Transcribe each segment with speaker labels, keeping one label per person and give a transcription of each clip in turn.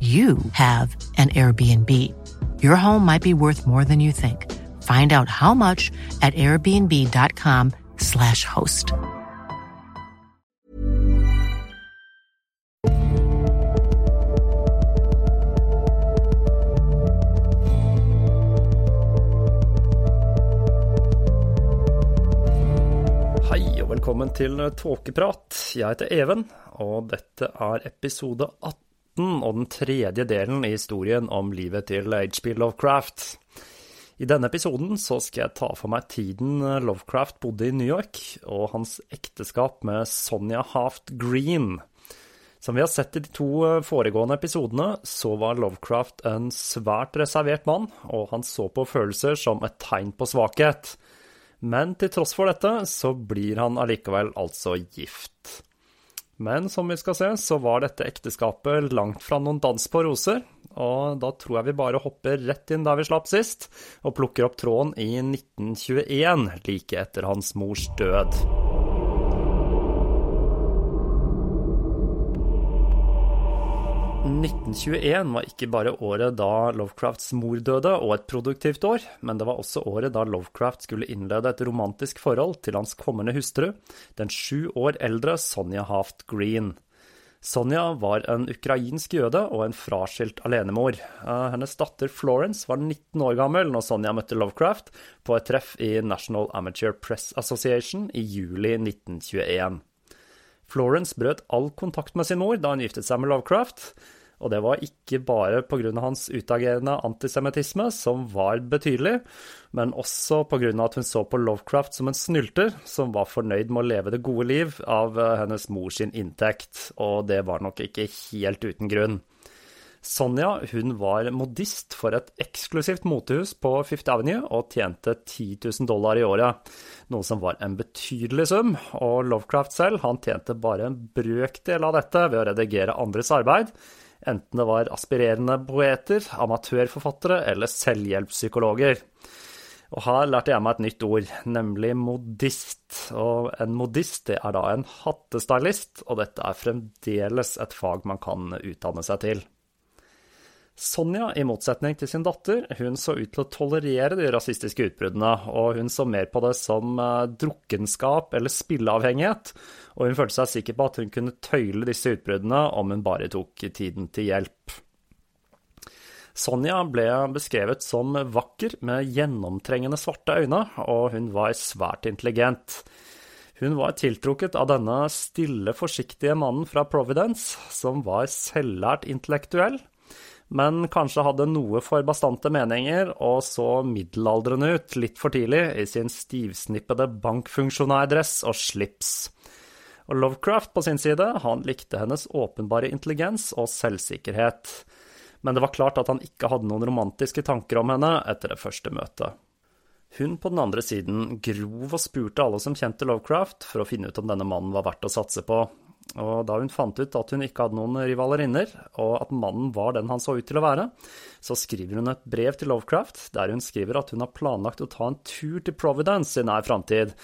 Speaker 1: you have an Airbnb. Your home might be worth more than you think. Find out how much at airbnb.com/slash host.
Speaker 2: Hei og velkommen til Tåkeprat. Jeg heter Even, og dette er episode 18 og den tredje delen i historien om livet til H.P. Lovecraft. I denne episoden så skal jeg ta for meg tiden Lovecraft bodde i New York, og hans ekteskap med Sonja Haft Green. Som vi har sett i de to foregående episodene, så var Lovecraft en svært reservert mann, og han så på følelser som et tegn på svakhet. Men til tross for dette, så blir han allikevel altså gift. Men som vi skal se, så var dette ekteskapet langt fra noen dans på roser, og da tror jeg vi bare hopper rett inn der vi slapp sist, og plukker opp tråden i 1921, like etter hans mors død. «1921 var ikke bare året da Lovecrafts mor døde og et produktivt år, men det var også året da Lovecraft skulle innlede et romantisk forhold til hans kommende hustru, den sju år eldre Sonja Haft Green. Sonja var en ukrainsk jøde og en fraskilt alenemor. Hennes datter Florence var 19 år gammel når Sonja møtte Lovecraft på et treff i National Amateur Press Association i juli 1921. Florence brøt all kontakt med sin mor da hun giftet seg med Lovecraft, og det var ikke bare pga. hans utagerende antisemittisme, som var betydelig, men også pga. at hun så på Lovecraft som en snylter som var fornøyd med å leve det gode liv av hennes mors inntekt, og det var nok ikke helt uten grunn. Sonja hun var modist for et eksklusivt motehus på Fifth Avenue og tjente 10 000 dollar i året, noe som var en betydelig sum, og Lovecraft selv han tjente bare en brøkdel av dette ved å redigere andres arbeid, enten det var aspirerende poeter, amatørforfattere eller selvhjelpspsykologer. Og her lærte jeg meg et nytt ord, nemlig modist. Og en modist det er da en hattestylist, og dette er fremdeles et fag man kan utdanne seg til. Sonja, i motsetning til sin datter, hun så ut til å tolerere de rasistiske utbruddene, og hun så mer på det som drukkenskap eller spilleavhengighet, og hun følte seg sikker på at hun kunne tøyle disse utbruddene om hun bare tok tiden til hjelp. Sonja ble beskrevet som vakker med gjennomtrengende svarte øyne, og hun var svært intelligent. Hun var tiltrukket av denne stille, forsiktige mannen fra Providence, som var selvlært intellektuell, men kanskje hadde noe for bastante meninger og så middelaldrende ut litt for tidlig i sin stivsnippede bankfunksjonærdress og slips. Og Lovecraft på sin side, han likte hennes åpenbare intelligens og selvsikkerhet, men det var klart at han ikke hadde noen romantiske tanker om henne etter det første møtet. Hun på den andre siden grov og spurte alle som kjente Lovecraft, for å finne ut om denne mannen var verdt å satse på, Og da hun fant ut at hun ikke hadde noen rivalerinner, og at mannen var den han så ut til å være, så skriver hun et brev til Lovecraft der hun skriver at hun har planlagt å ta en tur til Providence i nær framtid,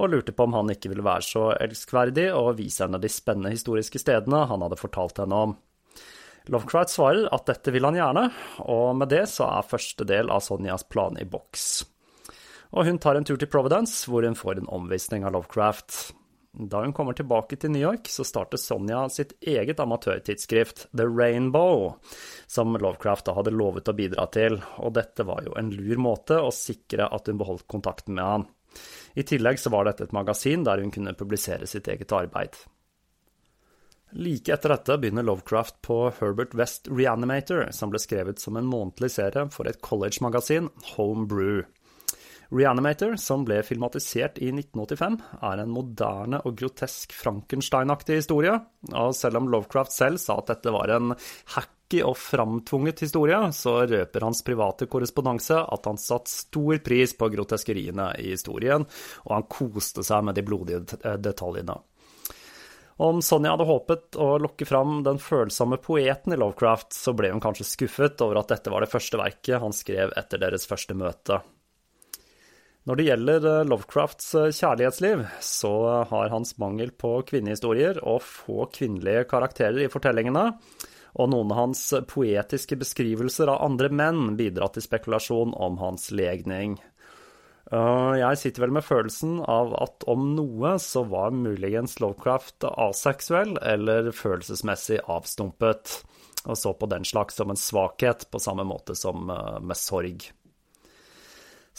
Speaker 2: og lurte på om han ikke ville være så elskverdig og vise henne de spennende historiske stedene han hadde fortalt henne om. Lovecraft svarer at dette vil han gjerne, og med det så er første del av Sonjas plan i boks. Og hun tar en tur til Providence, hvor hun får en omvisning av Lovecraft. Da hun kommer tilbake til New York, så starter Sonja sitt eget amatørtidsskrift, The Rainbow, som Lovecraft da hadde lovet å bidra til, og dette var jo en lur måte å sikre at hun beholdt kontakten med han. I tillegg så var dette et magasin der hun kunne publisere sitt eget arbeid. Like etter dette begynner Lovecraft på Herbert West Reanimator, som ble skrevet som en månedlig serie for et college-magasin, Homebrew. Reanimator, som ble filmatisert i 1985, er en moderne og grotesk Frankenstein-aktig historie, og selv om Lovecraft selv sa at dette var en hacky og framtvunget historie, så røper hans private korrespondanse at han satte stor pris på groteskeriene i historien, og han koste seg med de blodige detaljene. Om Sonja hadde håpet å lokke fram den følsomme poeten i Lovecraft, så ble hun kanskje skuffet over at dette var det første verket han skrev etter deres første møte. Når det gjelder eh, Lovecrafts eh, kjærlighetsliv, så har hans mangel på kvinnehistorier og få kvinnelige karakterer i fortellingene, og noen av hans poetiske beskrivelser av andre menn bidratt til spekulasjon om hans legning. Eh, jeg sitter vel med følelsen av at om noe så var muligens Lovecraft aseksuell eller følelsesmessig avstumpet, og så på den slags som en svakhet, på samme måte som med sorg.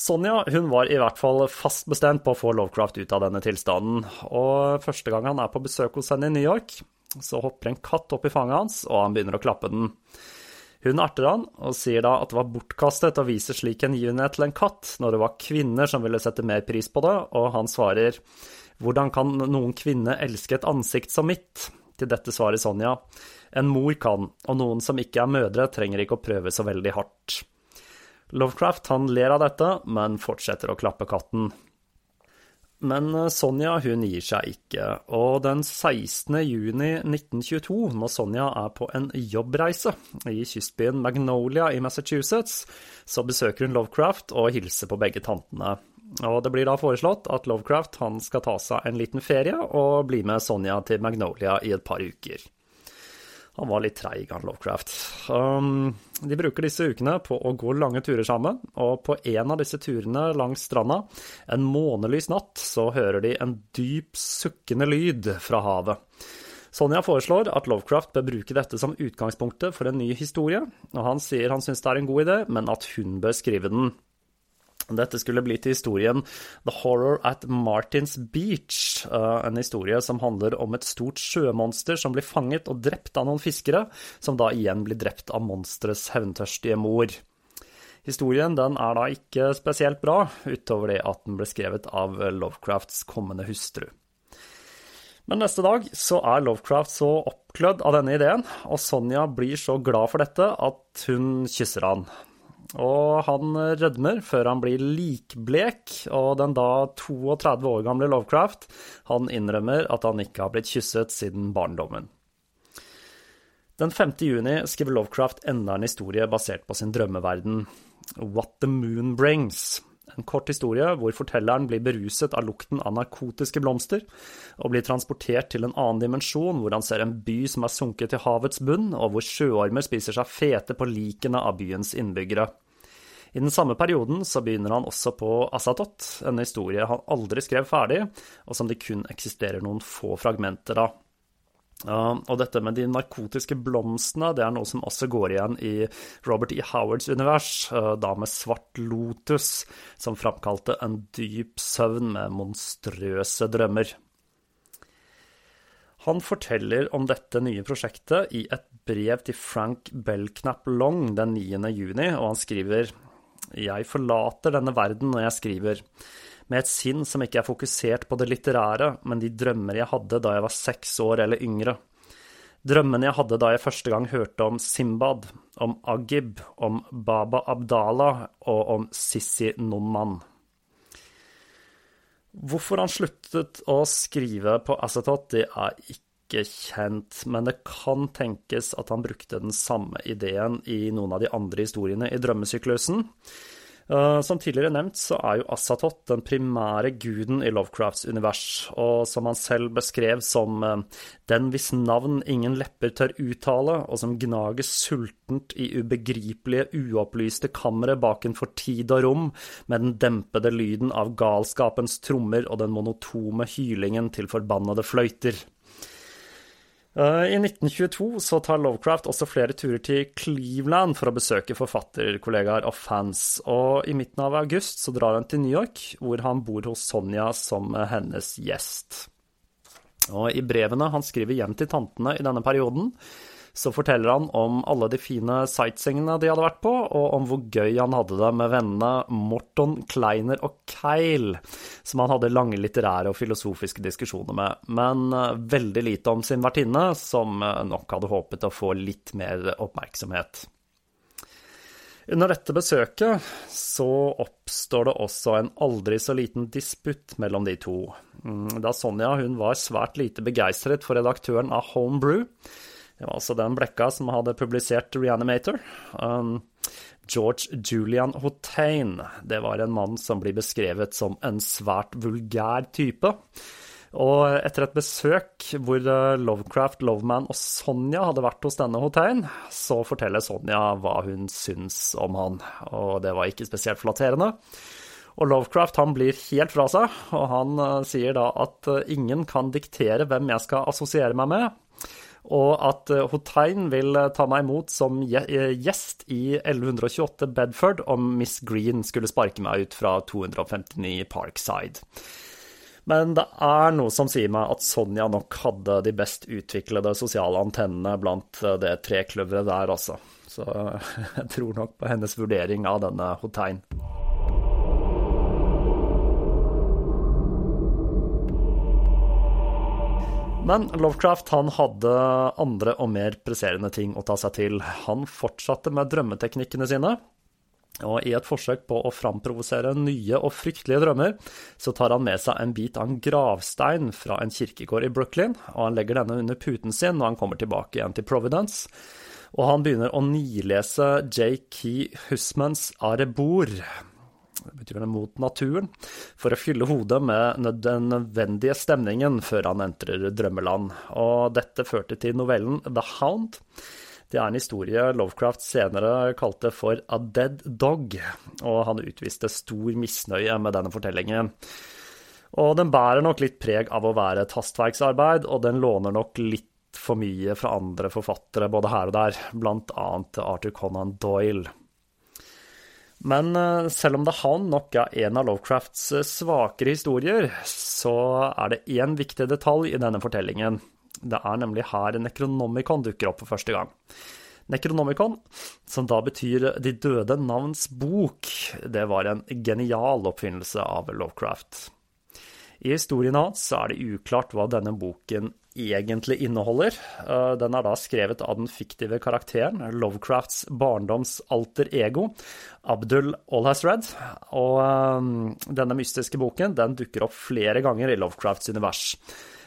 Speaker 2: Sonja hun var i hvert fall fast bestemt på å få Lovecraft ut av denne tilstanden, og første gang han er på besøk hos henne i New York, så hopper en katt opp i fanget hans, og han begynner å klappe den. Hun erter han og sier da at det var bortkastet å vise slik en givende til en katt, når det var kvinner som ville sette mer pris på det, og han svarer hvordan kan noen kvinne elske et ansikt som mitt? Til dette svarer Sonja en mor kan, og noen som ikke er mødre, trenger ikke å prøve så veldig hardt. Lovecraft han ler av dette, men fortsetter å klappe katten. Men eh, Sonja hun gir seg ikke, og den 16. juni 1922, når Sonja er på en jobbreise i kystbyen Magnolia i Massachusetts, så besøker hun Lovecraft og hilser på begge tantene. Og Det blir da foreslått at Lovecraft han skal ta seg en liten ferie og bli med Sonja til Magnolia i et par uker. Han var litt treig, han Lovecraft. Um, de bruker disse ukene på å gå lange turer sammen, og på en av disse turene langs stranda, en månelys natt, så hører de en dyp, sukkende lyd fra havet. Sonja foreslår at Lovecraft bør bruke dette som utgangspunktet for en ny historie, og han sier han syns det er en god idé, men at hun bør skrive den. Dette skulle bli til historien The Horror at Martins Beach, eh, en historie som handler om et stort sjømonster som blir fanget og drept av noen fiskere, som da igjen blir drept av monsterets hevntørstige mor. Historien den er da ikke spesielt bra, utover det at den ble skrevet av Lovecrafts kommende hustru. Men neste dag så er Lovecraft så oppglødd av denne ideen, og Sonja blir så glad for dette at hun kysser han. Og han rødmer før han blir likblek, og den da 32 år gamle Lovecraft, han innrømmer at han ikke har blitt kysset siden barndommen. Den 5. juni skriver Lovecraft enda en historie basert på sin drømmeverden, What the Moon Brings. En kort historie hvor fortelleren blir beruset av lukten av narkotiske blomster, og blir transportert til en annen dimensjon hvor han ser en by som er sunket til havets bunn, og hvor sjøormer spiser seg fete på likene av byens innbyggere. I den samme perioden så begynner han også på Asatot, en historie han aldri skrev ferdig, og som det kun eksisterer noen få fragmenter av. Og dette med de narkotiske blomstene, det er noe som også går igjen i Robert E. Howards univers, uh, da med Svart Lotus, som framkalte en dyp søvn med monstrøse drømmer. Han forteller om dette nye prosjektet i et brev til Frank Belknap Long den 9. juni, og han skriver Jeg forlater denne verden når jeg skriver med et sinn som ikke er fokusert på det litterære, men de drømmer jeg hadde da jeg var seks år eller yngre. Drømmene jeg hadde da jeg første gang hørte om Simbad, om Agib, om Baba Abdallah og om Sissi Noman. Hvorfor han sluttet å skrive på Acetot, det er ikke kjent, men det kan tenkes at han brukte den samme ideen i noen av de andre historiene i drømmesyklusen. Eh, som tidligere nevnt så er jo Assatoth den primære guden i Lovecrafts univers, og som han selv beskrev som eh, den hvis navn ingen lepper tør uttale, og som gnager sultent i ubegripelige, uopplyste kamre bakenfor tid og rom, med den dempede lyden av galskapens trommer og den monotome hylingen til forbannede fløyter. Eh, I 1922 så tar Lovecraft også flere turer til Cleveland for å besøke forfatterkollegaer og fans, og i midten av august så drar han til New York, hvor han bor hos Sonja som hennes gjest. Og I brevene han skriver hjem til tantene i denne perioden, så forteller han om alle de fine sightseeingene de hadde vært på, og om hvor gøy han hadde det med vennene Morton, Kleiner og Keil, som han hadde lange litterære og filosofiske diskusjoner med, men eh, veldig lite om sin vertinne, som eh, nok hadde håpet å få litt mer oppmerksomhet. Under dette besøket så oppstår det også en aldri så liten disputt mellom de to. Mm, da Sonja hun var svært lite begeistret for redaktøren av Homebrew, det var altså den blekka som hadde publisert Reanimator. Um, George Julian Hotain, det var en mann som blir beskrevet som en svært vulgær type. Og etter et besøk hvor uh, Lovecraft, Loveman og Sonja hadde vært hos denne Hotein, så forteller Sonja hva hun syns om han, og det var ikke spesielt flatterende. Og Lovecraft han blir helt fra seg, og han uh, sier da at uh, ingen kan diktere hvem jeg skal assosiere meg med, og at eh, Hotein vil eh, ta meg imot som eh, gjest i 1128 Bedford om Miss Green skulle sparke meg ut fra 259 Parkside. Men det er noe som sier meg at Sonja nok hadde de best utviklede sosiale antennene blant det trekløveret der, altså. Så jeg tror nok på hennes vurdering av denne Hotein. Men Lovecraft han hadde andre og mer presserende ting å ta seg til. Han fortsatte med drømmeteknikkene sine. Og i et forsøk på å framprovosere nye og fryktelige drømmer, så tar han med seg en bit av en gravstein fra en kirkegård i Brooklyn, og han legger denne under puten sin når han kommer tilbake igjen til Providence. Og han begynner å nilese J.K. Husmans Arebor, det betyr vel mot naturen, for å fylle hodet med den nødvendige stemningen før han entrer drømmeland. Og dette førte til novellen The Hound. Det er en historie Lovecraft senere kalte for A Dead Dog, og han utviste stor misnøye med denne fortellingen. Og den bærer nok litt preg av å være et hastverksarbeid, og den låner nok litt for mye fra andre forfattere både her og der, blant annet Arthur Conan Doyle. Men eh, selv om The Hound nok er en av Lovecrafts eh, svakere historier, så er det én viktig detalj i denne fortellingen. Det er nemlig her Necronomicon dukker opp for første gang. Necronomicon, som da betyr De døde navns bok, det var en genial oppfinnelse av Lovecraft. I historien hans er det uklart hva denne boken egentlig inneholder. Eh, den er da skrevet av den fiktive karakteren, Lovecrafts barndoms alter ego, Abdul Olhasred. Og eh, denne mystiske boken den dukker opp flere ganger i Lovecrafts univers.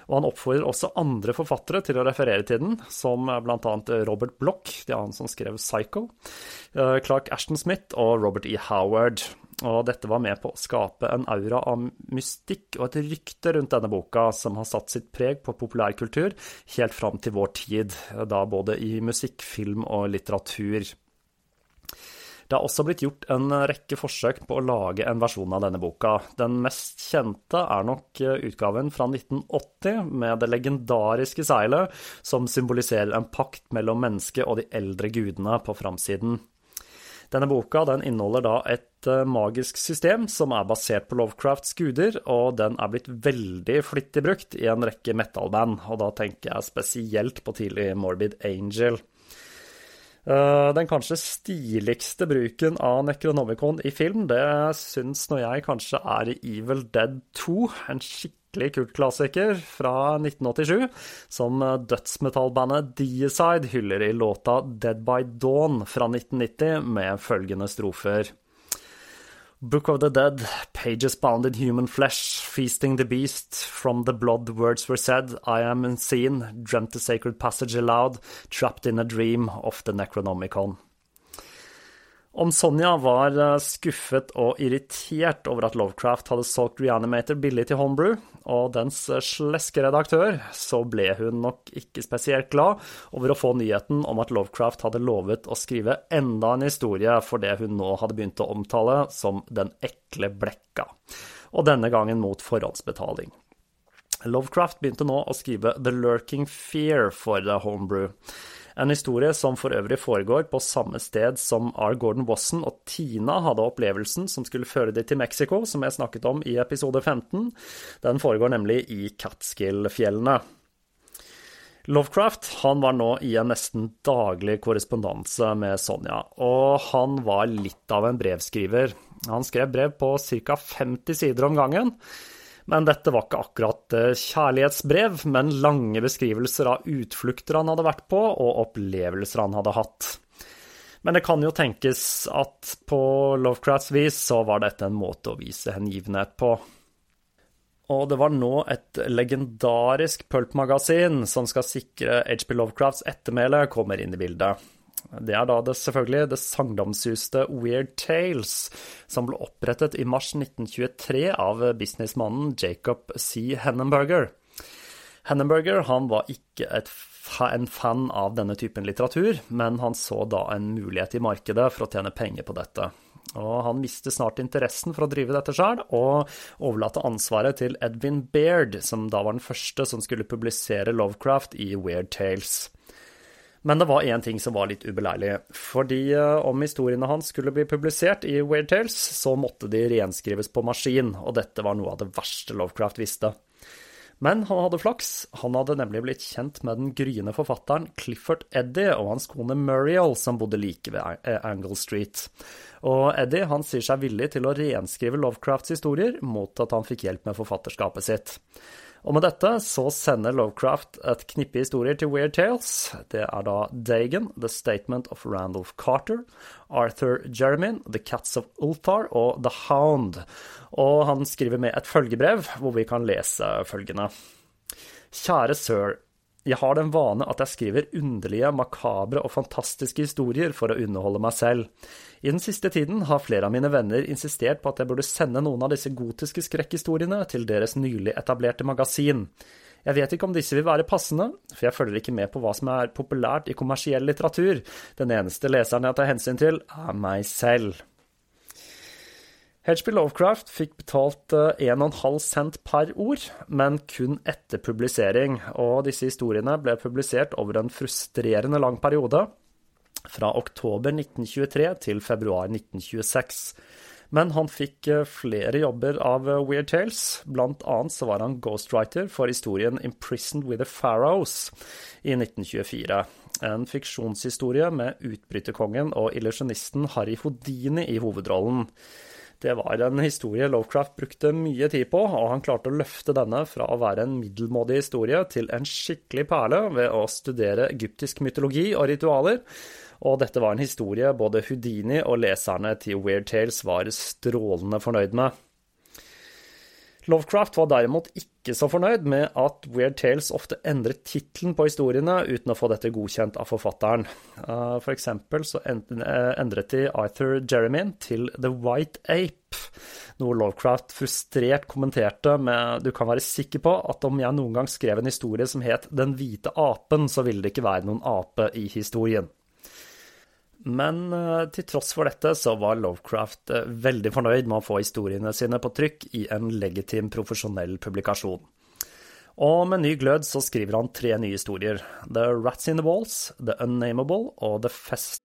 Speaker 2: Og han oppfordrer også andre forfattere til å referere til den, som bl.a. Robert Bloch, det er han som skrev Psycho, eh, Clark Ashton Smith og Robert E. Howard. Og dette var med på å skape en aura av mystikk og et rykte rundt denne boka som har satt sitt preg på populærkultur helt fram til vår tid, da både i musikk, film og litteratur. Det har også blitt gjort en rekke forsøk på å lage en versjon av denne boka. Den mest kjente er nok utgaven fra 1980, med det legendariske seilet som symboliserer en pakt mellom mennesket og de eldre gudene på framsiden. Denne boka den inneholder da et eh, magisk system som er basert på Lovecrafts guder, og den er blitt veldig flittig brukt i en rekke metal-band, og da tenker jeg spesielt på tidlig Morbid Angel. Eh, den kanskje stiligste bruken av Necronomicon i film, det syns når jeg kanskje er i Evil Dead 2, en skikkelig skikkelig kultklassiker fra 1987, som dødsmetallbandet Deicide hyller i låta Dead by Dawn fra 1990, med følgende strofer. Book of the Dead, pages bound in human flesh, feasting the beast, from the blood words were said, I am unseen, dreamt the sacred passage aloud, trapped in a dream of the Necronomicon. Om Sonja var eh, skuffet og irritert over at Lovecraft hadde solgt Reanimator billig til Homebrew, og dens eh, sleske redaktør, så ble hun nok ikke spesielt glad over å få nyheten om at Lovecraft hadde lovet å skrive enda en historie for det hun nå hadde begynt å omtale som Den ekle blekka, og denne gangen mot forhåndsbetaling. Lovecraft begynte nå å skrive The Lurking Fear for Homebrew. En historie som for øvrig foregår på samme sted som R. Gordon Wasson og Tina hadde opplevelsen som skulle føre dem til Mexico, som jeg snakket om i episode 15. Den foregår nemlig i Catskill-fjellene. Lovecraft han var nå i en nesten daglig korrespondanse med Sonja, og han var litt av en brevskriver. Han skrev brev på ca. 50 sider om gangen. Men dette var ikke akkurat eh, kjærlighetsbrev, men lange beskrivelser av utflukter han hadde vært på, og opplevelser han hadde hatt. Men det kan jo tenkes at på Lovecrafts vis så var dette en måte å vise hengivenhet på. Og det var nå et legendarisk pulp-magasin som skal sikre HP Lovecrafts ettermæle, kommer inn i bildet. Det er da det, selvfølgelig det sagnomsuste Weird Tales, som ble opprettet i mars 1923 av businessmannen Jacob C. Hennenberger. Hennenberger han var ikke et, en fan av denne typen litteratur, men han så da en mulighet i markedet for å tjene penger på dette. Og han mistet snart interessen for å drive dette sjøl, og overlate ansvaret til Edwin Baird, som da var den første som skulle publisere Lovecraft i Weird Tales. Men det var én ting som var litt ubeleilig. Fordi eh, om historiene hans skulle bli publisert i Weird Tales, så måtte de renskrives på maskin, og dette var noe av det verste Lovecraft visste. Men han hadde flaks. Han hadde nemlig blitt kjent med den gryende forfatteren Clifford Eddie og hans kone Muriel, som bodde like ved Angle Street. Og Eddie han sier seg villig til å renskrive Lovecrafts historier mot at han fikk hjelp med forfatterskapet sitt. Og med dette så sender Lovecraft et knippe historier til Weird Tales. Det er da Dagan, The Statement of Randolph Carter, Arthur Jeremyn, The Cats of Ulthar og The Hound. Og han skriver med et følgebrev, hvor vi kan lese følgende. Kjære sir. Jeg har den vane at jeg skriver underlige, makabre og fantastiske historier for å underholde meg selv. I den siste tiden har flere av mine venner insistert på at jeg burde sende noen av disse gotiske skrekkhistoriene til deres nylig etablerte magasin. Jeg vet ikke om disse vil være passende, for jeg følger ikke med på hva som er populært i kommersiell litteratur. Den eneste leseren jeg tar hensyn til, er meg selv. HB Lovecraft fikk betalt 1,5 eh, cent per ord, men kun etter publisering, og disse historiene ble publisert over en frustrerende lang periode, fra oktober 1923 til februar 1926. Men han fikk eh, flere jobber av eh, Weird Tales. Blant annet så var han ghostwriter for historien 'Imprisoned with the Pharaohs' i 1924. En fiksjonshistorie med utbryterkongen og illusjonisten Harry Houdini i hovedrollen. Det var en historie Lovecraft brukte mye tid på, og han klarte å løfte denne fra å være en middelmådig historie til en skikkelig perle ved å studere egyptisk mytologi og ritualer. Og dette var en historie både Houdini og leserne til Weird Tales var strålende fornøyd med. Lovecraft var derimot ikke så fornøyd med at Weird Tales ofte endret tittelen på historiene uten å få dette godkjent av forfatteren. Eh, for eksempel så eh, endret de Arthur Jeremy til The White Ape, noe Lovecraft frustrert kommenterte med du kan være sikker på at om jeg noen gang skrev en historie som het Den hvite apen, så ville det ikke være noen ape i historien. Men eh, til tross for dette så var Lovecraft eh, veldig fornøyd med å få historiene sine på trykk i en legitim profesjonell publikasjon. Og med ny glød så skriver han tre nye historier. The Rats in the Walls, The Unnamable og The Fest.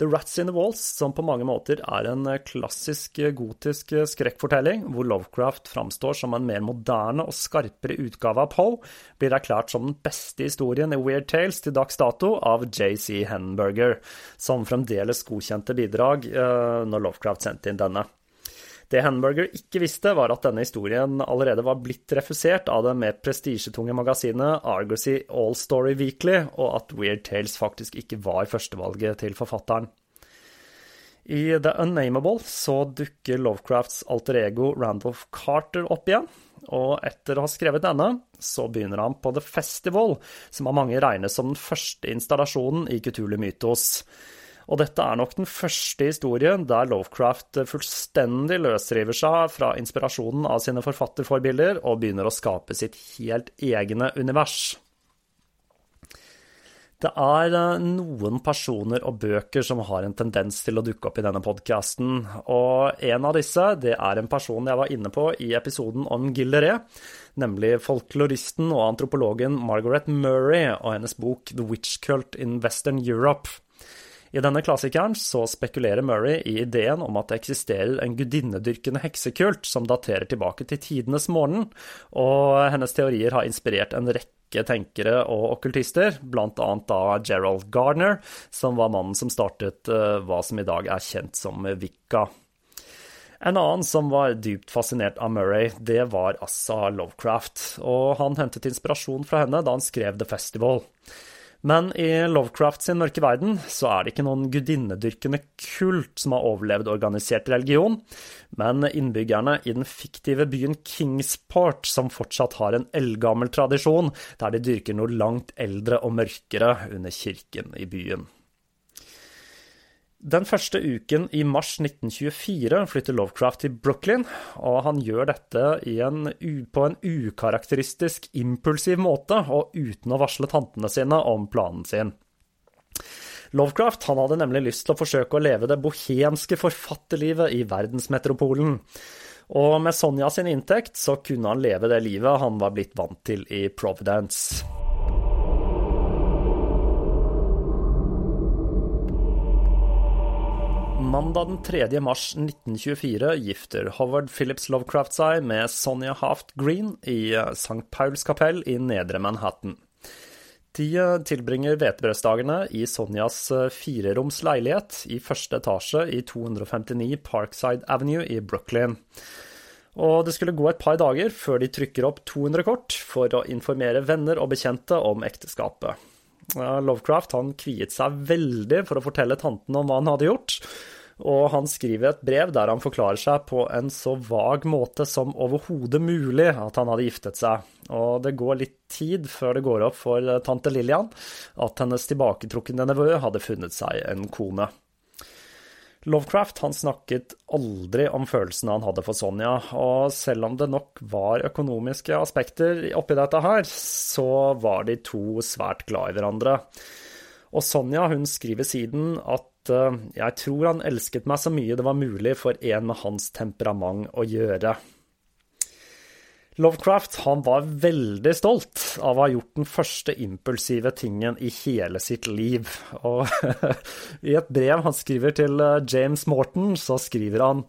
Speaker 2: The Rats in the Walls, som på mange måter er en klassisk gotisk skrekkfortelling, hvor Lovecraft framstår som en mer moderne og skarpere utgave av Poe, blir erklært som den beste historien i Weird Tales til dags dato av JC Henberger, som fremdeles godkjente bidrag når Lovecraft sendte inn denne. Det Hanberger ikke visste, var at denne historien allerede var blitt refusert av det mer prestisjetunge magasinet Argosy All Story Weekly, og at Weird Tales faktisk ikke var førstevalget til forfatteren. I The Unnamable så dukker Lovecrafts alter ego Randolph Carter opp igjen, og etter å ha skrevet denne, så begynner han på The Festival, som av mange regnes som den første installasjonen i Kutulu Mythos. Og dette er nok den første historien der Lovecraft fullstendig løsriver seg fra inspirasjonen av sine forfatterforbilder og begynner å skape sitt helt egne univers. Det er noen personer og bøker som har en tendens til å dukke opp i denne podkasten, og en av disse det er en person jeg var inne på i episoden om Gilderé, nemlig folkloristen og antropologen Margaret Murray og hennes bok The Witch Cult in Western Europe. I denne klassikeren så spekulerer Murray i ideen om at det eksisterer en gudinnedyrkende heksekult som daterer tilbake til tidenes morgen, og hennes teorier har inspirert en rekke tenkere og okkultister, blant annet da Gerald Gardner, som var mannen som startet hva som i dag er kjent som Wicca. En annen som var dypt fascinert av Murray, det var Assa Lovecraft, og han hentet inspirasjon fra henne da han skrev The Festival. Men i Lovecraft sin mørke verden så er det ikke noen gudinnedyrkende kult som har overlevd organisert religion, men innbyggerne i den fiktive byen Kingsport som fortsatt har en eldgammel tradisjon der de dyrker noe langt eldre og mørkere under kirken i byen. Den første uken i mars 1924 flytter Lovecraft til Brooklyn, og han gjør dette en, på en ukarakteristisk impulsiv måte og uten å varsle tantene sine om planen sin. Lovecraft han hadde nemlig lyst til å forsøke å leve det bohemske forfatterlivet i verdensmetropolen. Og med Sonja sin inntekt så kunne han leve det livet han var blitt vant til i Providence. Mandag den 3. mars 1924 gifter Howard Phillips Lovecraft seg med Sonja Haft Green i St. Pauls kapell i nedre Manhattan. De tilbringer hvetebrødsdagene i Sonjas fireroms leilighet i første etasje i 259 Parkside Avenue i Brooklyn. Og det skulle gå et par dager før de trykker opp 200 kort for å informere venner og bekjente om ekteskapet. Lovecraft han kviet seg veldig for å fortelle tanten om hva han hadde gjort, og han skriver et brev der han forklarer seg på en så vag måte som overhodet mulig at han hadde giftet seg. Og det går litt tid før det går opp for tante Lillian at hennes tilbaketrukne nevø hadde funnet seg en kone. Lovecraft han snakket aldri om følelsene han hadde for Sonja, og selv om det nok var økonomiske aspekter oppi dette her, så var de to svært glad i hverandre. Og Sonja hun skriver siden at jeg tror han elsket meg så mye det var mulig for en med hans temperament å gjøre. Lovecraft han var veldig stolt av å ha gjort den første impulsive tingen i hele sitt liv. Og i et brev han skriver til eh, James Morton, så skriver han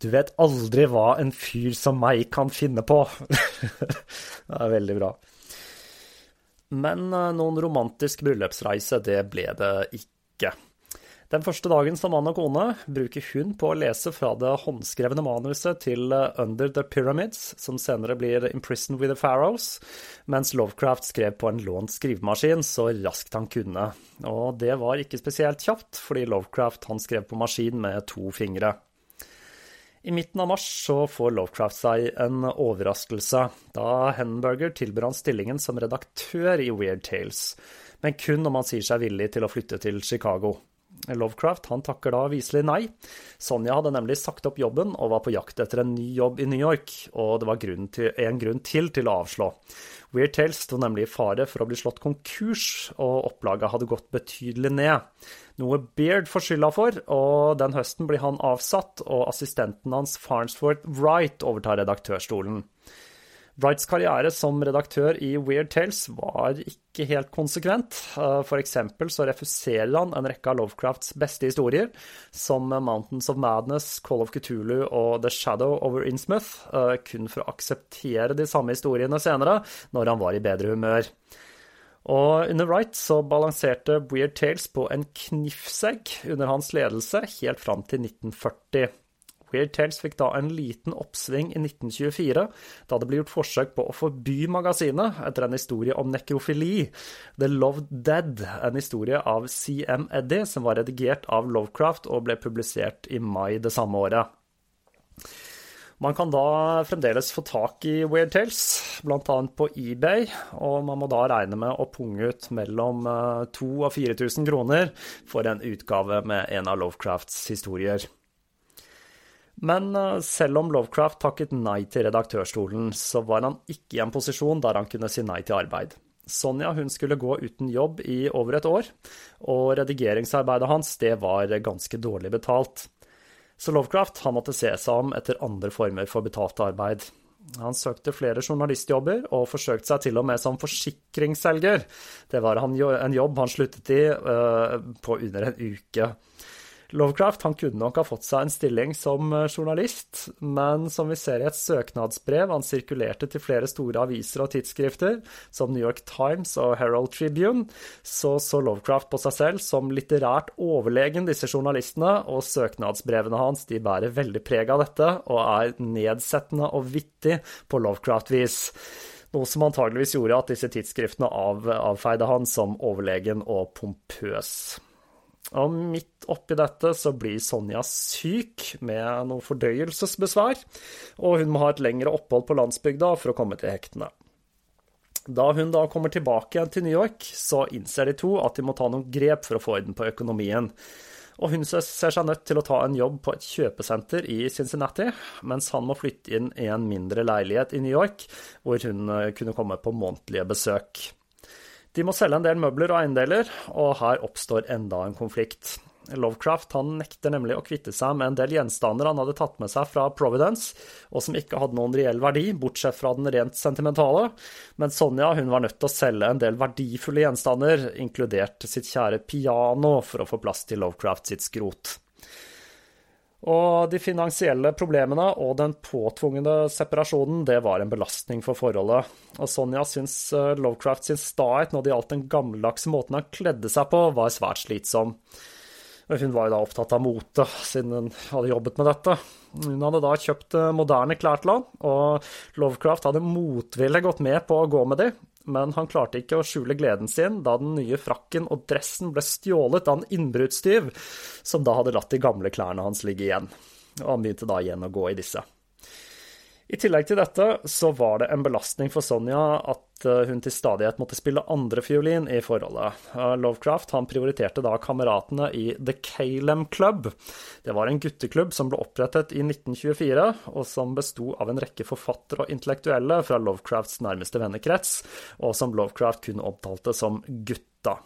Speaker 2: du vet aldri hva en fyr som meg kan finne på. det er veldig bra. Men eh, noen romantisk bryllupsreise, det ble det ikke. Den første dagen som mann og kone bruker hun på å lese fra det håndskrevne manuset til eh, Under the Pyramids, som senere blir Imprisoned with the Pharaohs, mens Lovecraft skrev på en lånt skrivemaskin så raskt han kunne. Og det var ikke spesielt kjapt, fordi Lovecraft han skrev på maskin med to fingre. I midten av mars så får Lovecraft seg en overraskelse, da Henberger tilbyr han stillingen som redaktør i Weird Tales, men kun om han sier seg villig til å flytte til Chicago. Lovecraft han takker da viselig nei. Sonja hadde nemlig sagt opp jobben og var på jakt etter en ny jobb i New York, og det var grunn til, en grunn til til å avslå. Weird Tales sto nemlig i fare for å bli slått konkurs, og opplaget hadde gått betydelig ned. Noe Beard får skylda for, og den høsten blir han avsatt, og assistenten hans Farnsworth Wright overtar redaktørstolen. Wrights karriere som redaktør i Weird Tales var ikke helt konsekvent. Eh, for eksempel så refuserer han en rekke av Lovecrafts beste historier, som Mountains of Madness, Call of Cthulhu og The Shadow over Innsmouth, eh, kun for å akseptere de samme historiene senere, når han var i bedre humør. Og under Wright så balanserte Weird Tales på en knifsegg under hans ledelse helt fram til 1940. Weird Tales fikk da en liten oppsving i 1924, da det ble gjort forsøk på å forby magasinet etter en historie om nekrofili. The Loved Dead, en historie av CM Eddy som var redigert av Lovecraft og ble publisert i mai det samme året. Man kan da fremdeles få tak i Weird Tales, bl.a. på eBay, og man må da regne med å punge ut mellom 2000 og 4000 kroner for en utgave med en av Lovecrafts historier. Men eh, selv om Lovecraft takket nei til redaktørstolen, så var han ikke i en posisjon der han kunne si nei til arbeid. Sonja hun skulle gå uten jobb i over et år, og redigeringsarbeidet hans det var ganske dårlig betalt. Så Lovecraft han måtte se seg om etter andre former for betalt arbeid. Han søkte flere journalistjobber, og forsøkte seg til og med som forsikringsselger. Det var en jobb han sluttet i uh, på under en uke. Lovecraft han kunne nok ha fått seg en stilling som eh, journalist, men som vi ser i et søknadsbrev han sirkulerte til flere store aviser og tidsskrifter, som New York Times og Herald Tribune, så så Lovecraft på seg selv som litterært overlegen disse journalistene, og søknadsbrevene hans de bærer veldig preg av dette, og er nedsettende og vittig på Lovecraft-vis. Noe som antageligvis gjorde at disse tidsskriftene av, avfeide han som overlegen og pompøs. Og midt oppi dette så blir Sonja syk med noe fordøyelsesbesvær, og hun må ha et lengre opphold på landsbygda for å komme til hektene. Da hun da kommer tilbake igjen til New York, så innser de to at de må ta noen grep for å få orden på økonomien. Og hun ser seg nødt til å ta en jobb på et kjøpesenter i Cincinnati, mens han må flytte inn i en mindre leilighet i New York, hvor hun eh, kunne komme på månedlige besøk. De må selge en del møbler og eiendeler, og her oppstår enda en konflikt. Lovecraft han nekter nemlig å kvitte seg med en del gjenstander han hadde tatt med seg fra Providence, og som ikke hadde noen reell verdi, bortsett fra den rent sentimentale. Men Sonja hun var nødt til å selge en del verdifulle gjenstander, inkludert sitt kjære piano, for å få plass til Lovecraft sitt skrot. Og de finansielle problemene og den påtvungne separasjonen, det var en belastning for forholdet. Og Sonja syns eh, Lovecraft sin stahet når det gjaldt den gammeldagse måten han kledde seg på, var svært slitsom. Hun var jo da opptatt av mote, siden hun hadde jobbet med dette. Hun hadde da kjøpt eh, moderne klær til han, og Lovecraft hadde motvillig gått med på å gå med de, men han klarte ikke å skjule gleden sin da den nye frakken og dressen ble stjålet av en innbruddstyv, som da hadde latt de gamle klærne hans ligge igjen. Og han begynte da igjen å gå i disse. I tillegg til dette så var det en belastning for Sonja at eh, hun til stadighet måtte spille andrefiolin i forholdet. Eh, Lovecraft han prioriterte da kameratene i The Calem Club. Det var en gutteklubb som ble opprettet i 1924, og som besto av en rekke forfattere og intellektuelle fra Lovecrafts nærmeste vennekrets, og som Lovecraft kun omtalte som gutta.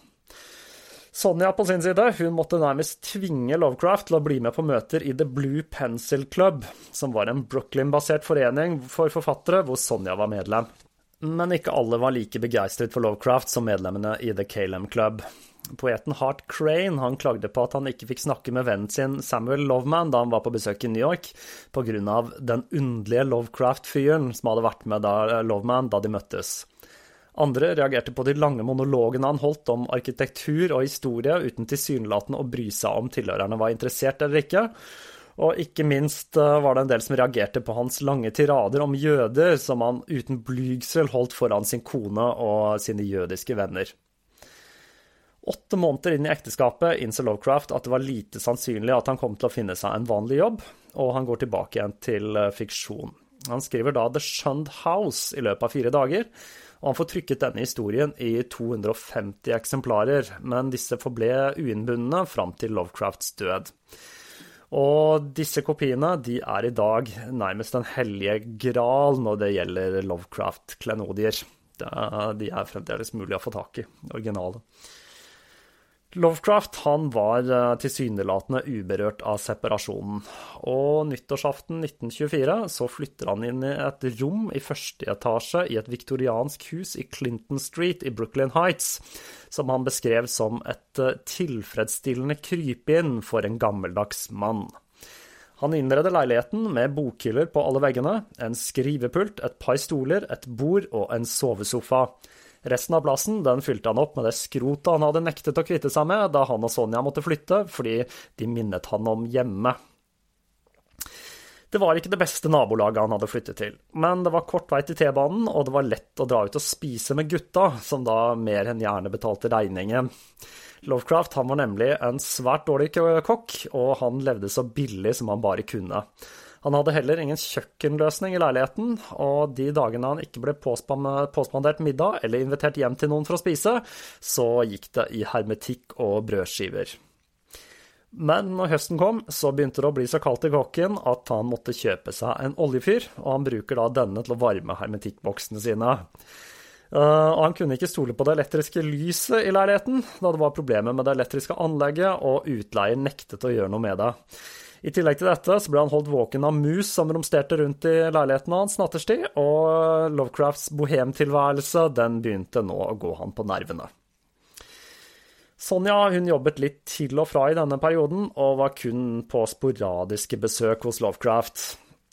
Speaker 2: Sonja på sin side hun måtte nærmest tvinge Lovecraft til å bli med på møter i The Blue Pencil Club, som var en Brooklyn-basert forening for forfattere hvor Sonja var medlem. Men ikke alle var like begeistret for Lovecraft som medlemmene i The Calem Club. Poeten Hart Crane han klagde på at han ikke fikk snakke med vennen sin Samuel Loveman da han var på besøk i New York, pga. den underlige Lovecraft-fyren som hadde vært med da Loveman da de møttes. Andre reagerte på de lange monologene han holdt om arkitektur og historie, uten tilsynelatende å bry seg om tilhørerne var interessert eller ikke. Og ikke minst eh, var det en del som reagerte på hans lange tirader om jøder, som han uten blygsel holdt foran sin kone og sine jødiske venner. Åtte måneder inn i ekteskapet innser Lovecraft at det var lite sannsynlig at han kom til å finne seg en vanlig jobb, og han går tilbake igjen til eh, fiksjon. Han skriver da The Shunned House i løpet av fire dager, og han får trykket denne historien i 250 eksemplarer, men disse forble uinnbundne fram til Lovecrafts død. Og disse kopiene de er i dag nærmest den hellige gral når det gjelder Lovecraft-klenodier. De er fremdeles mulig å få tak i, originale. Lovecraft han var eh, tilsynelatende uberørt av separasjonen, og nyttårsaften 1924 så flytter han inn i et rom i første etasje i et viktoriansk hus i Clinton Street i Brooklyn Heights, som han beskrev som et eh, tilfredsstillende krypinn for en gammeldags mann. Han innreder leiligheten med bokhyller på alle veggene, en skrivepult, et par stoler, et bord og en sovesofa. Resten av plassen den fylte han opp med det skrotet han hadde nektet å kvitte seg med da han og Sonja måtte flytte, fordi de minnet han om hjemme. Det var ikke det beste nabolaget han hadde flyttet til, men det var kort vei til T-banen, og det var lett å dra ut og spise med gutta, som da mer enn gjerne betalte regningen. Lovecraft han var nemlig en svært dårlig kokk, og han levde så billig som han bare kunne. Han hadde heller ingen kjøkkenløsning i leiligheten, og de dagene han ikke ble påspandert middag eller invitert hjem til noen for å spise, så gikk det i hermetikk og brødskiver. Men når høsten kom, så begynte det å bli så kaldt i kokken at han måtte kjøpe seg en oljefyr, og han bruker da denne til å varme hermetikkboksene sine. Uh, han kunne ikke stole på det elektriske lyset i leiligheten, da det var problemer med det elektriske anlegget, og utleier nektet å gjøre noe med det. I tillegg til dette så ble han holdt våken av mus som romsterte rundt i leiligheten hans nattestid, og Lovecrafts bohemtilværelse den begynte nå å gå han på nervene. Sonja hun jobbet litt til og fra i denne perioden, og var kun på sporadiske besøk hos Lovecraft.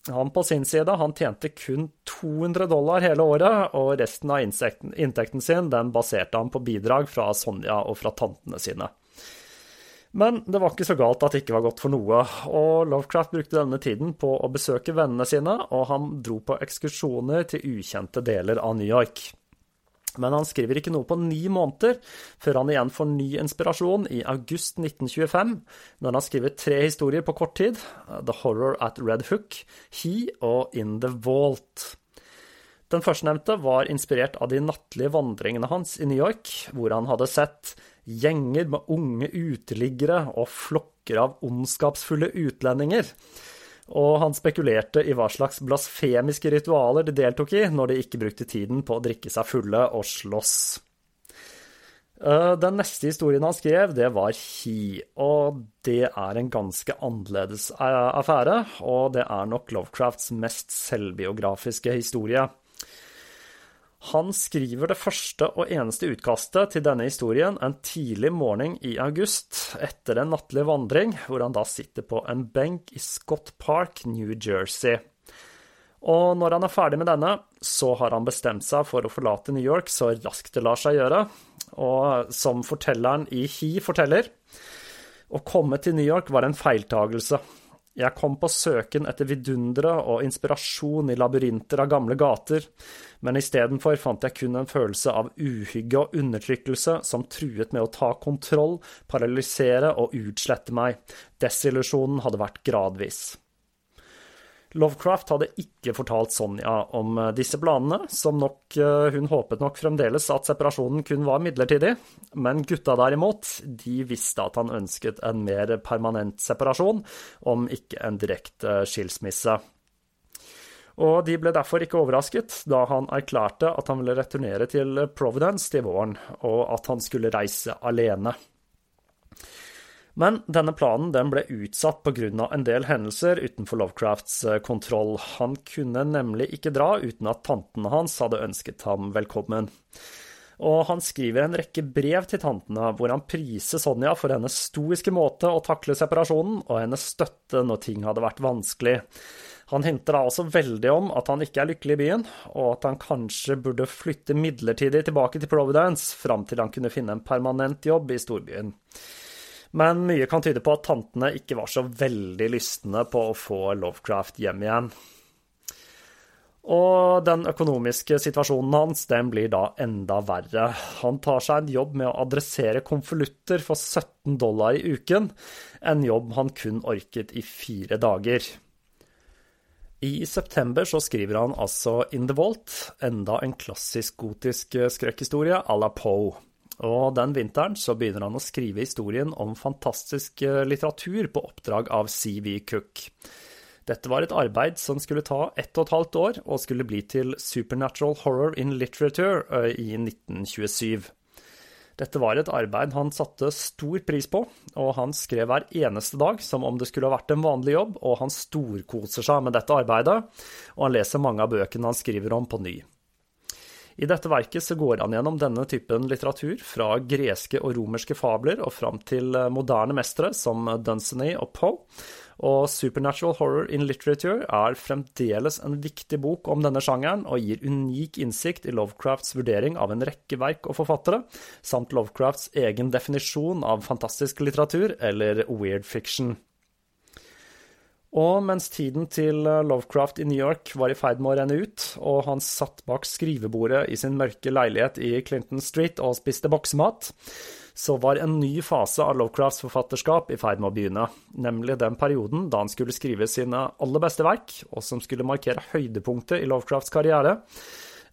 Speaker 2: Han på sin side han tjente kun 200 dollar hele året, og resten av inntekten sin den baserte han på bidrag fra Sonja og fra tantene sine. Men det var ikke så galt at det ikke var godt for noe, og Lovecraft brukte denne tiden på å besøke vennene sine, og han dro på ekskursjoner til ukjente deler av New York. Men han skriver ikke noe på ni måneder, før han igjen får ny inspirasjon i august 1925, når han skriver tre historier på kort tid, The Horror at Red Hook, He og In the Vault. Den førstnevnte var inspirert av de nattlige vandringene hans i New York, hvor han hadde sett gjenger med unge uteliggere og flokker av ondskapsfulle utlendinger. Og han spekulerte i hva slags blasfemiske ritualer de deltok i når de ikke brukte tiden på å drikke seg fulle og slåss. Eh, den neste historien han skrev, det var Hi, og det er en ganske annerledes affære, og det er nok Lovecrafts mest selvbiografiske historie. Han skriver det første og eneste utkastet til denne historien en tidlig morgen i august, etter en nattlig vandring, hvor han da sitter på en benk i Scott Park, New Jersey. Og når han er ferdig med denne, så har han bestemt seg for å forlate New York så raskt det lar seg gjøre. Og som fortelleren i He forteller, å komme til New York var en feiltagelse. Jeg kom på søken etter vidundere og inspirasjon i labyrinter av gamle gater, men istedenfor fant jeg kun en følelse av uhygge og undertrykkelse som truet med å ta kontroll, paralysere og utslette meg. Desillusjonen hadde vært gradvis. Lovecraft hadde ikke fortalt Sonja om eh, disse planene, som nok eh, hun håpet nok fremdeles at separasjonen kun var midlertidig, men gutta derimot, de visste at han ønsket en mer permanent separasjon, om ikke en direkte skilsmisse. Og de ble derfor ikke overrasket da han erklærte at han ville returnere til Providence til våren, og at han skulle reise alene. Men denne planen den ble utsatt pga. en del hendelser utenfor Lovecrafts eh, kontroll. Han kunne nemlig ikke dra uten at tantene hans hadde ønsket ham velkommen. Og han skriver en rekke brev til tantene hvor han priser Sonja for hennes stoiske måte å takle separasjonen og hennes støtte når ting hadde vært vanskelig. Han hinter da også veldig om at han ikke er lykkelig i byen, og at han kanskje burde flytte midlertidig tilbake til Providence fram til han kunne finne en permanent jobb i storbyen. Men mye kan tyde på at tantene ikke var så veldig lystne på å få Lovecraft hjem igjen. Og den økonomiske situasjonen hans den blir da enda verre. Han tar seg en jobb med å adressere konvolutter for 17 dollar i uken, en jobb han kun orket i fire dager. I september så skriver han altså In the Vault, enda en klassisk gotisk skrekkhistorie à la Poe. Og den vinteren så begynner han å skrive historien om fantastisk litteratur på oppdrag av C.V. Cook. Dette var et arbeid som skulle ta ett og et halvt år, og skulle bli til Supernatural Horror in Literature i 1927. Dette var et arbeid han satte stor pris på, og han skrev hver eneste dag som om det skulle ha vært en vanlig jobb, og han storkoser seg med dette arbeidet, og han leser mange av bøkene han skriver om, på ny. I dette verket så går han gjennom denne typen litteratur, fra greske og romerske fabler og fram til moderne mestere som Dunsany og Poe, og Supernatural Horror in Literature er fremdeles en viktig bok om denne sjangeren, og gir unik innsikt i Lovecrafts vurdering av en rekke verk og forfattere, samt Lovecrafts egen definisjon av fantastisk litteratur, eller weird fiction. Og mens tiden til Lovecraft i New York var i ferd med å renne ut, og han satt bak skrivebordet i sin mørke leilighet i Clinton Street og spiste boksemat, så var en ny fase av Lovecrafts forfatterskap i ferd med å begynne, nemlig den perioden da han skulle skrive sine aller beste verk, og som skulle markere høydepunktet i Lovecrafts karriere.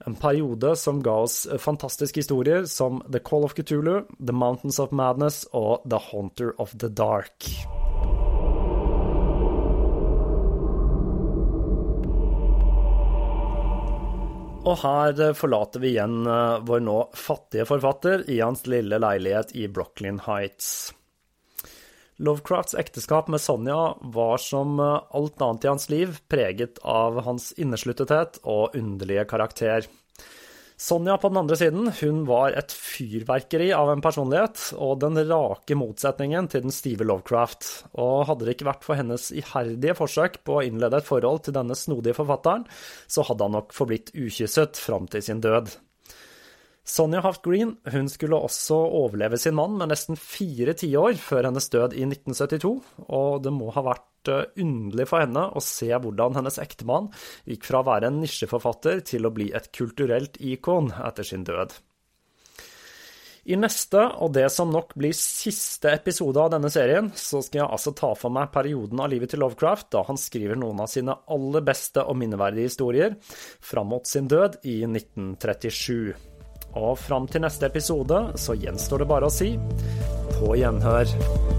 Speaker 2: En periode som ga oss fantastiske historier som The Call of Cthulhu, The Mountains of Madness og The Haunter of the Dark. Og her forlater vi igjen vår nå fattige forfatter i hans lille leilighet i Brooklyn Heights. Lovecrafts ekteskap med Sonja var som alt annet i hans liv preget av hans innesluttethet og underlige karakter. Sonja på den andre siden, hun var et fyrverkeri av en personlighet, og den rake motsetningen til den stive Lovecraft. Og hadde det ikke vært for hennes iherdige forsøk på å innlede et forhold til denne snodige forfatteren, så hadde han nok forblitt ukysset fram til sin død. Sonja Haft Green hun skulle også overleve sin mann med nesten fire tiår før hennes død i 1972, og det må ha vært underlig for henne å se hvordan hennes ektemann gikk fra å være en nisjeforfatter til å bli et kulturelt ikon etter sin død. I neste, og det som nok blir siste episode av denne serien, så skal jeg altså ta for meg perioden av livet til Lovecraft, da han skriver noen av sine aller beste og minneverdige historier, fram mot sin død i 1937. Og fram til neste episode så gjenstår det bare å si på gjenhør.